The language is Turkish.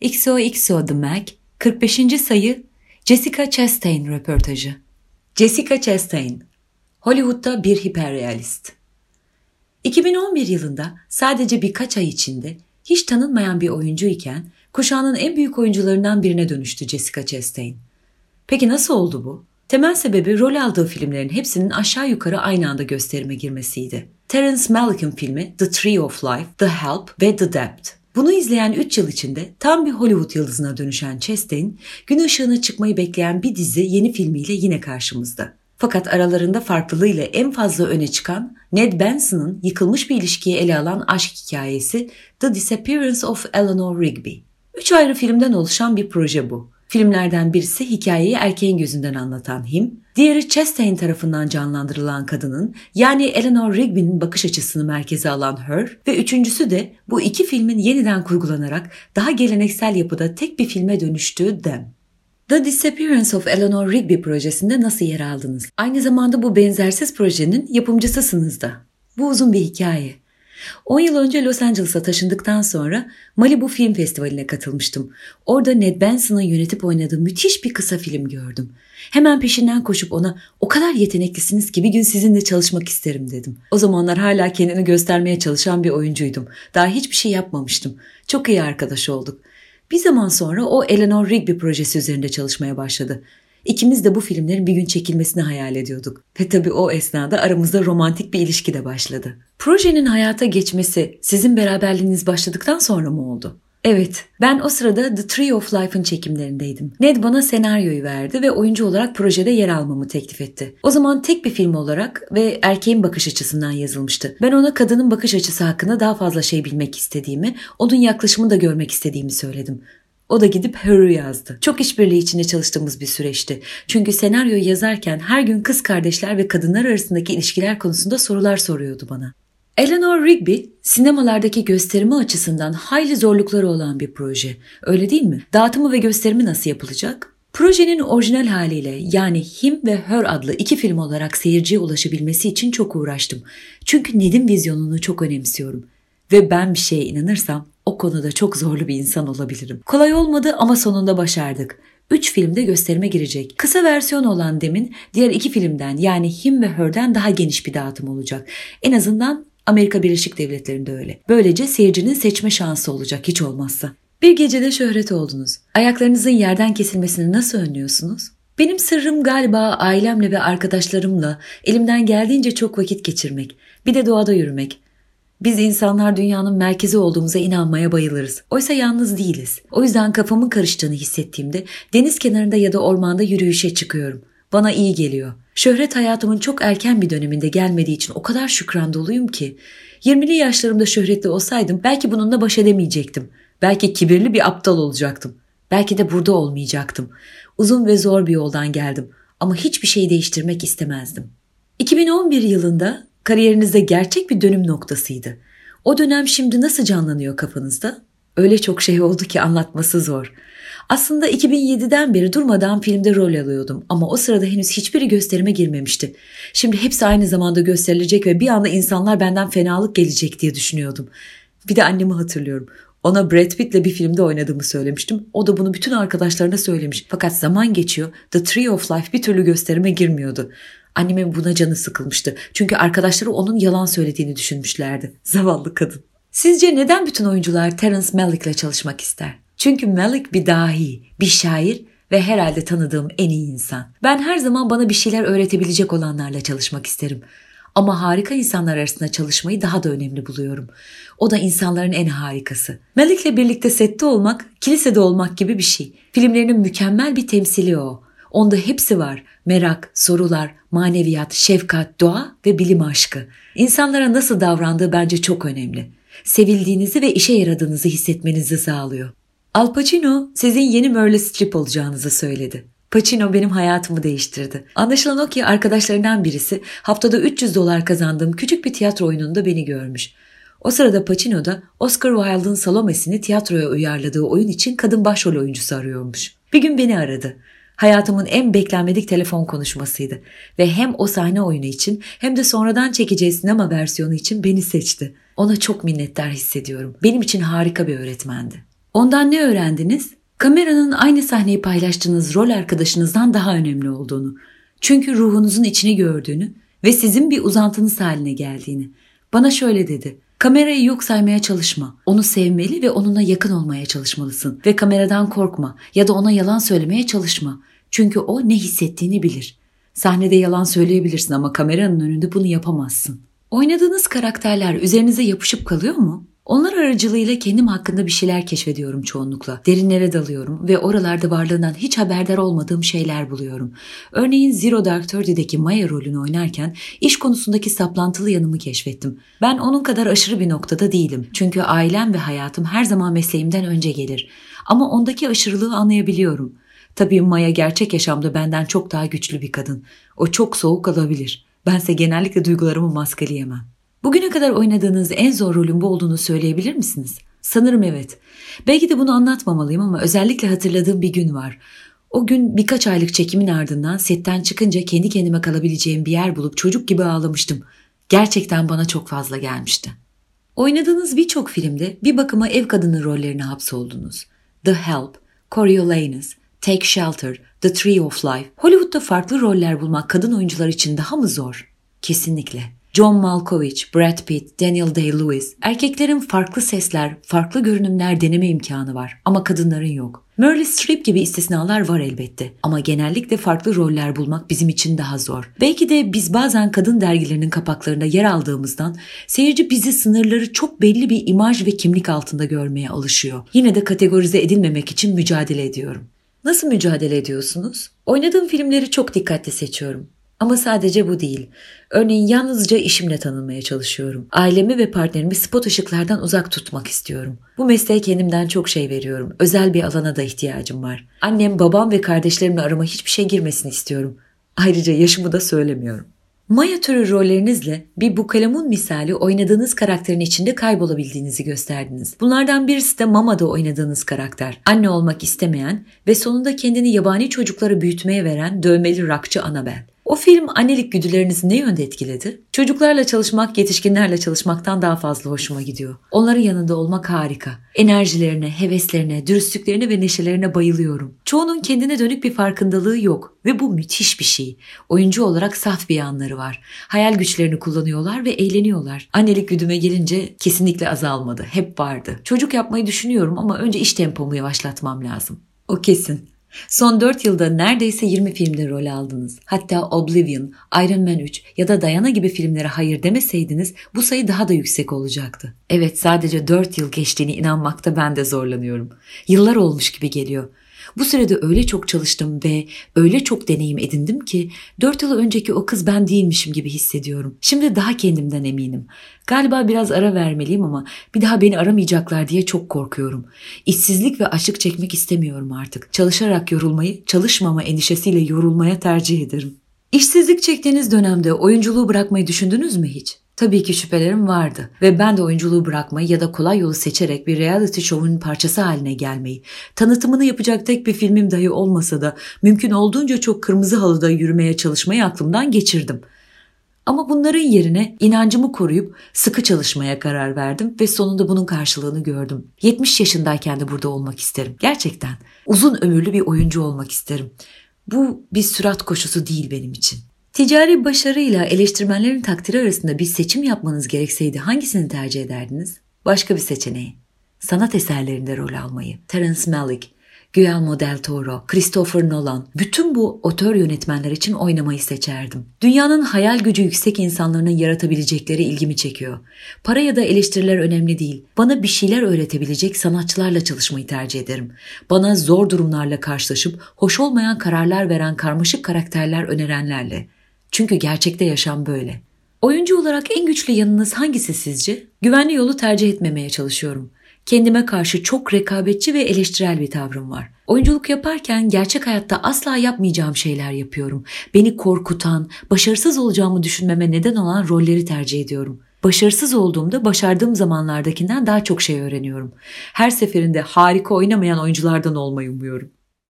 XOXO The Mac 45. sayı Jessica Chastain röportajı. Jessica Chastain, Hollywood'da bir hiperrealist. 2011 yılında sadece birkaç ay içinde hiç tanınmayan bir oyuncu iken kuşağının en büyük oyuncularından birine dönüştü Jessica Chastain. Peki nasıl oldu bu? Temel sebebi rol aldığı filmlerin hepsinin aşağı yukarı aynı anda gösterime girmesiydi. Terence Malick'in filmi The Tree of Life, The Help ve The Debt. Bunu izleyen 3 yıl içinde tam bir Hollywood yıldızına dönüşen Chastain, gün ışığına çıkmayı bekleyen bir dizi yeni filmiyle yine karşımızda. Fakat aralarında farklılığıyla en fazla öne çıkan Ned Benson'ın yıkılmış bir ilişkiyi ele alan aşk hikayesi The Disappearance of Eleanor Rigby. Üç ayrı filmden oluşan bir proje bu. Filmlerden birisi hikayeyi erkeğin gözünden anlatan Him, diğeri Chastain tarafından canlandırılan kadının yani Eleanor Rigby'nin bakış açısını merkeze alan Her ve üçüncüsü de bu iki filmin yeniden kurgulanarak daha geleneksel yapıda tek bir filme dönüştüğü Them. The Disappearance of Eleanor Rigby projesinde nasıl yer aldınız? Aynı zamanda bu benzersiz projenin yapımcısısınız da. Bu uzun bir hikaye. 10 yıl önce Los Angeles'a taşındıktan sonra Malibu Film Festivali'ne katılmıştım. Orada Ned Benson'ın yönetip oynadığı müthiş bir kısa film gördüm. Hemen peşinden koşup ona o kadar yeteneklisiniz ki bir gün sizinle çalışmak isterim dedim. O zamanlar hala kendini göstermeye çalışan bir oyuncuydum. Daha hiçbir şey yapmamıştım. Çok iyi arkadaş olduk. Bir zaman sonra o Eleanor Rigby projesi üzerinde çalışmaya başladı. İkimiz de bu filmlerin bir gün çekilmesini hayal ediyorduk. Ve tabii o esnada aramızda romantik bir ilişki de başladı. Projenin hayata geçmesi sizin beraberliğiniz başladıktan sonra mı oldu? Evet, ben o sırada The Tree of Life'ın çekimlerindeydim. Ned bana senaryoyu verdi ve oyuncu olarak projede yer almamı teklif etti. O zaman tek bir film olarak ve erkeğin bakış açısından yazılmıştı. Ben ona kadının bakış açısı hakkında daha fazla şey bilmek istediğimi, onun yaklaşımını da görmek istediğimi söyledim. O da gidip Her'ü yazdı. Çok işbirliği içinde çalıştığımız bir süreçti. Çünkü senaryoyu yazarken her gün kız kardeşler ve kadınlar arasındaki ilişkiler konusunda sorular soruyordu bana. Eleanor Rigby sinemalardaki gösterimi açısından hayli zorlukları olan bir proje. Öyle değil mi? Dağıtımı ve gösterimi nasıl yapılacak? Projenin orijinal haliyle yani Him ve Her adlı iki film olarak seyirciye ulaşabilmesi için çok uğraştım. Çünkü Ned'in vizyonunu çok önemsiyorum. Ve ben bir şeye inanırsam o konuda çok zorlu bir insan olabilirim. Kolay olmadı ama sonunda başardık. Üç filmde gösterime girecek. Kısa versiyon olan Dem'in diğer iki filmden yani Him ve Her'den daha geniş bir dağıtım olacak. En azından Amerika Birleşik Devletleri'nde öyle. Böylece seyircinin seçme şansı olacak hiç olmazsa. Bir gecede şöhret oldunuz. Ayaklarınızın yerden kesilmesini nasıl önlüyorsunuz? Benim sırrım galiba ailemle ve arkadaşlarımla elimden geldiğince çok vakit geçirmek. Bir de doğada yürümek. Biz insanlar dünyanın merkezi olduğumuza inanmaya bayılırız. Oysa yalnız değiliz. O yüzden kafamın karıştığını hissettiğimde deniz kenarında ya da ormanda yürüyüşe çıkıyorum. Bana iyi geliyor. Şöhret hayatımın çok erken bir döneminde gelmediği için o kadar şükran doluyum ki. 20'li yaşlarımda şöhretli olsaydım belki bununla baş edemeyecektim. Belki kibirli bir aptal olacaktım. Belki de burada olmayacaktım. Uzun ve zor bir yoldan geldim ama hiçbir şey değiştirmek istemezdim. 2011 yılında kariyerinizde gerçek bir dönüm noktasıydı. O dönem şimdi nasıl canlanıyor kafanızda? Öyle çok şey oldu ki anlatması zor. Aslında 2007'den beri durmadan filmde rol alıyordum ama o sırada henüz hiçbiri gösterime girmemişti. Şimdi hepsi aynı zamanda gösterilecek ve bir anda insanlar benden fenalık gelecek diye düşünüyordum. Bir de annemi hatırlıyorum. Ona Brad Pitt'le bir filmde oynadığımı söylemiştim. O da bunu bütün arkadaşlarına söylemiş. Fakat zaman geçiyor. The Tree of Life bir türlü gösterime girmiyordu. Annemin buna canı sıkılmıştı. Çünkü arkadaşları onun yalan söylediğini düşünmüşlerdi. Zavallı kadın. Sizce neden bütün oyuncular Terence Malick'le çalışmak ister? Çünkü Malick bir dahi, bir şair ve herhalde tanıdığım en iyi insan. Ben her zaman bana bir şeyler öğretebilecek olanlarla çalışmak isterim. Ama harika insanlar arasında çalışmayı daha da önemli buluyorum. O da insanların en harikası. Malik'le birlikte sette olmak, kilisede olmak gibi bir şey. Filmlerinin mükemmel bir temsili o. Onda hepsi var. Merak, sorular, maneviyat, şefkat, doğa ve bilim aşkı. İnsanlara nasıl davrandığı bence çok önemli. Sevildiğinizi ve işe yaradığınızı hissetmenizi sağlıyor. Al Pacino sizin yeni Meryl Streep olacağınızı söyledi. Pacino benim hayatımı değiştirdi. Anlaşılan o ki arkadaşlarından birisi haftada 300 dolar kazandığım küçük bir tiyatro oyununda beni görmüş. O sırada Pacino da Oscar Wilde'ın Salome'sini tiyatroya uyarladığı oyun için kadın başrol oyuncusu arıyormuş. Bir gün beni aradı. Hayatımın en beklenmedik telefon konuşmasıydı ve hem o sahne oyunu için hem de sonradan çekeceği sinema versiyonu için beni seçti. Ona çok minnettar hissediyorum. Benim için harika bir öğretmendi. Ondan ne öğrendiniz? Kameranın aynı sahneyi paylaştığınız rol arkadaşınızdan daha önemli olduğunu. Çünkü ruhunuzun içini gördüğünü ve sizin bir uzantınız haline geldiğini. Bana şöyle dedi. Kamerayı yok saymaya çalışma. Onu sevmeli ve onunla yakın olmaya çalışmalısın. Ve kameradan korkma ya da ona yalan söylemeye çalışma. Çünkü o ne hissettiğini bilir. Sahnede yalan söyleyebilirsin ama kameranın önünde bunu yapamazsın. Oynadığınız karakterler üzerinize yapışıp kalıyor mu? Onlar aracılığıyla kendim hakkında bir şeyler keşfediyorum çoğunlukla. Derinlere dalıyorum ve oralarda varlığından hiç haberdar olmadığım şeyler buluyorum. Örneğin Zero Dark Thirty'deki Maya rolünü oynarken iş konusundaki saplantılı yanımı keşfettim. Ben onun kadar aşırı bir noktada değilim. Çünkü ailem ve hayatım her zaman mesleğimden önce gelir. Ama ondaki aşırılığı anlayabiliyorum. Tabii Maya gerçek yaşamda benden çok daha güçlü bir kadın. O çok soğuk alabilir. Bense genellikle duygularımı maskeleyemem. Bugüne kadar oynadığınız en zor rolün bu olduğunu söyleyebilir misiniz? Sanırım evet. Belki de bunu anlatmamalıyım ama özellikle hatırladığım bir gün var. O gün birkaç aylık çekimin ardından setten çıkınca kendi kendime kalabileceğim bir yer bulup çocuk gibi ağlamıştım. Gerçekten bana çok fazla gelmişti. Oynadığınız birçok filmde bir bakıma ev kadını rollerine hapsoldunuz. The Help, Coriolanus, Take Shelter, The Tree of Life. Hollywood'da farklı roller bulmak kadın oyuncular için daha mı zor? Kesinlikle. John Malkovich, Brad Pitt, Daniel Day-Lewis. Erkeklerin farklı sesler, farklı görünümler deneme imkanı var ama kadınların yok. Meryl Streep gibi istisnalar var elbette ama genellikle farklı roller bulmak bizim için daha zor. Belki de biz bazen kadın dergilerinin kapaklarında yer aldığımızdan seyirci bizi sınırları çok belli bir imaj ve kimlik altında görmeye alışıyor. Yine de kategorize edilmemek için mücadele ediyorum. Nasıl mücadele ediyorsunuz? Oynadığım filmleri çok dikkatli seçiyorum. Ama sadece bu değil. Örneğin yalnızca işimle tanınmaya çalışıyorum. Ailemi ve partnerimi spot ışıklardan uzak tutmak istiyorum. Bu mesleğe kendimden çok şey veriyorum. Özel bir alana da ihtiyacım var. Annem, babam ve kardeşlerimle arama hiçbir şey girmesini istiyorum. Ayrıca yaşımı da söylemiyorum. Maya türü rollerinizle bir bukalemun misali oynadığınız karakterin içinde kaybolabildiğinizi gösterdiniz. Bunlardan birisi de Mama'da oynadığınız karakter. Anne olmak istemeyen ve sonunda kendini yabani çocuklara büyütmeye veren dövmeli rakçı Annabel. O film annelik güdülerinizi ne yönde etkiledi? Çocuklarla çalışmak yetişkinlerle çalışmaktan daha fazla hoşuma gidiyor. Onların yanında olmak harika. Enerjilerine, heveslerine, dürüstlüklerine ve neşelerine bayılıyorum. Çoğunun kendine dönük bir farkındalığı yok ve bu müthiş bir şey. Oyuncu olarak saf bir yanları var. Hayal güçlerini kullanıyorlar ve eğleniyorlar. Annelik güdüme gelince kesinlikle azalmadı. Hep vardı. Çocuk yapmayı düşünüyorum ama önce iş tempomu yavaşlatmam lazım. O kesin. Son 4 yılda neredeyse 20 filmde rol aldınız. Hatta Oblivion, Iron Man 3 ya da Diana gibi filmlere hayır demeseydiniz bu sayı daha da yüksek olacaktı. Evet sadece 4 yıl geçtiğini inanmakta ben de zorlanıyorum. Yıllar olmuş gibi geliyor. Bu sürede öyle çok çalıştım ve öyle çok deneyim edindim ki 4 yıl önceki o kız ben değilmişim gibi hissediyorum. Şimdi daha kendimden eminim. Galiba biraz ara vermeliyim ama bir daha beni aramayacaklar diye çok korkuyorum. İşsizlik ve açlık çekmek istemiyorum artık. Çalışarak yorulmayı, çalışmama endişesiyle yorulmaya tercih ederim. İşsizlik çektiğiniz dönemde oyunculuğu bırakmayı düşündünüz mü hiç? Tabii ki şüphelerim vardı ve ben de oyunculuğu bırakmayı ya da kolay yolu seçerek bir reality show'un parçası haline gelmeyi, tanıtımını yapacak tek bir filmim dahi olmasa da mümkün olduğunca çok kırmızı halıda yürümeye çalışmayı aklımdan geçirdim. Ama bunların yerine inancımı koruyup sıkı çalışmaya karar verdim ve sonunda bunun karşılığını gördüm. 70 yaşındayken de burada olmak isterim. Gerçekten uzun ömürlü bir oyuncu olmak isterim. Bu bir sürat koşusu değil benim için. Ticari başarıyla eleştirmenlerin takdiri arasında bir seçim yapmanız gerekseydi hangisini tercih ederdiniz? Başka bir seçeneği. Sanat eserlerinde rol almayı. Terence Malick, Guillermo del Toro, Christopher Nolan, bütün bu otör yönetmenler için oynamayı seçerdim. Dünyanın hayal gücü yüksek insanların yaratabilecekleri ilgimi çekiyor. Para ya da eleştiriler önemli değil. Bana bir şeyler öğretebilecek sanatçılarla çalışmayı tercih ederim. Bana zor durumlarla karşılaşıp hoş olmayan kararlar veren karmaşık karakterler önerenlerle. Çünkü gerçekte yaşam böyle. Oyuncu olarak en güçlü yanınız hangisi sizce? Güvenli yolu tercih etmemeye çalışıyorum. Kendime karşı çok rekabetçi ve eleştirel bir tavrım var. Oyunculuk yaparken gerçek hayatta asla yapmayacağım şeyler yapıyorum. Beni korkutan, başarısız olacağımı düşünmeme neden olan rolleri tercih ediyorum. Başarısız olduğumda başardığım zamanlardakinden daha çok şey öğreniyorum. Her seferinde harika oynamayan oyunculardan olmayı umuyorum.